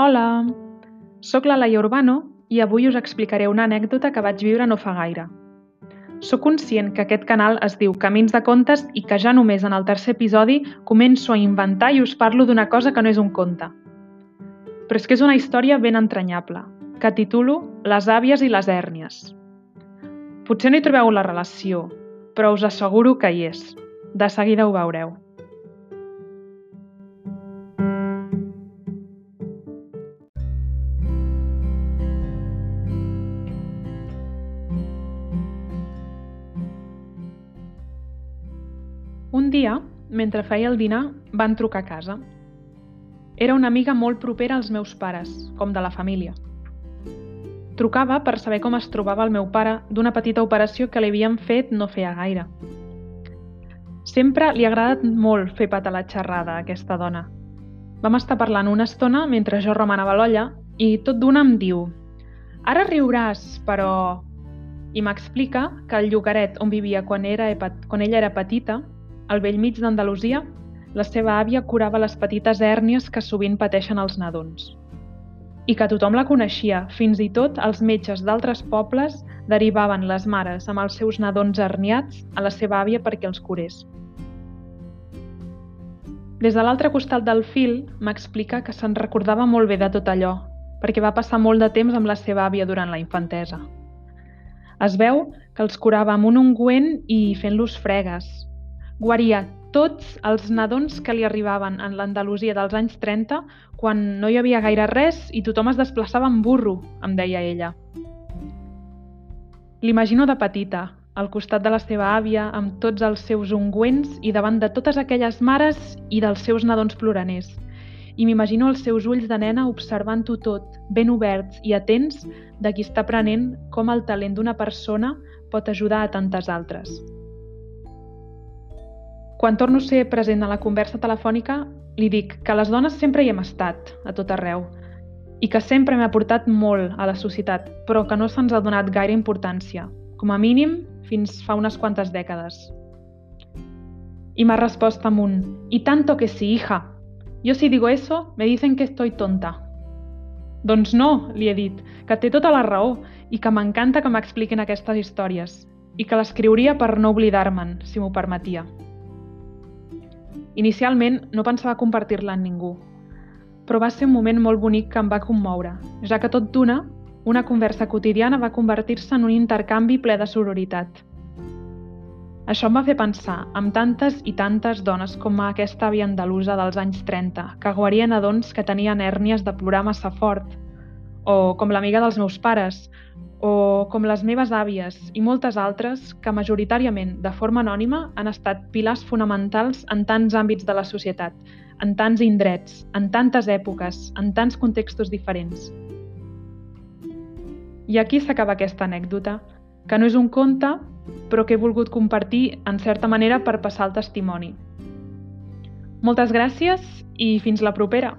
Hola, sóc la Laia Urbano i avui us explicaré una anècdota que vaig viure no fa gaire. Soc conscient que aquest canal es diu Camins de Contes i que ja només en el tercer episodi començo a inventar i us parlo d'una cosa que no és un conte. Però és que és una història ben entranyable, que titulo Les àvies i les hèrnies. Potser no hi trobeu la relació, però us asseguro que hi és. De seguida ho veureu. Dia, mentre feia el dinar, van trucar a casa. Era una amiga molt propera als meus pares, com de la família. Trucava per saber com es trobava el meu pare d'una petita operació que li havien fet no feia gaire. Sempre li ha agradat molt fer pata la xerrada a aquesta dona. Vam estar parlant una estona mentre jo remenava l'olla i tot d'una em diu «Ara riuràs, però...» i m'explica que el llogaret on vivia quan, era, quan ella era petita al vell mig d'Andalusia, la seva àvia curava les petites hèrnies que sovint pateixen els nadons. I que tothom la coneixia, fins i tot els metges d'altres pobles derivaven les mares amb els seus nadons herniats a la seva àvia perquè els curés. Des de l'altre costat del fil m'explica que se'n recordava molt bé de tot allò, perquè va passar molt de temps amb la seva àvia durant la infantesa. Es veu que els curava amb un ungüent i fent-los fregues, guaria tots els nadons que li arribaven en l'Andalusia dels anys 30, quan no hi havia gaire res i tothom es desplaçava en burro, em deia ella. L'imagino de petita, al costat de la seva àvia, amb tots els seus ungüents i davant de totes aquelles mares i dels seus nadons ploraners. I m'imagino els seus ulls de nena observant-ho tot, ben oberts i atents de qui està aprenent com el talent d'una persona pot ajudar a tantes altres. Quan torno a ser present a la conversa telefònica, li dic que les dones sempre hi hem estat, a tot arreu, i que sempre m'ha aportat molt a la societat, però que no se'ns ha donat gaire importància, com a mínim fins fa unes quantes dècades. I m'ha respost amb un «Y tanto que sí, hija. Yo si digo eso, me dicen que estoy tonta». Doncs no, li he dit, que té tota la raó i que m'encanta que m'expliquin aquestes històries i que l'escriuria per no oblidar-me'n, si m'ho permetia. Inicialment no pensava compartir-la amb ningú, però va ser un moment molt bonic que em va commoure, ja que tot d'una, una conversa quotidiana va convertir-se en un intercanvi ple de sororitat. Això em va fer pensar amb tantes i tantes dones com aquesta àvia andalusa dels anys 30, que guarien nadons que tenien hèrnies de plorar massa fort, o com l'amiga dels meus pares, o com les meves àvies i moltes altres que majoritàriament, de forma anònima, han estat pilars fonamentals en tants àmbits de la societat, en tants indrets, en tantes èpoques, en tants contextos diferents. I aquí s'acaba aquesta anècdota, que no és un conte, però que he volgut compartir en certa manera per passar el testimoni. Moltes gràcies i fins la propera!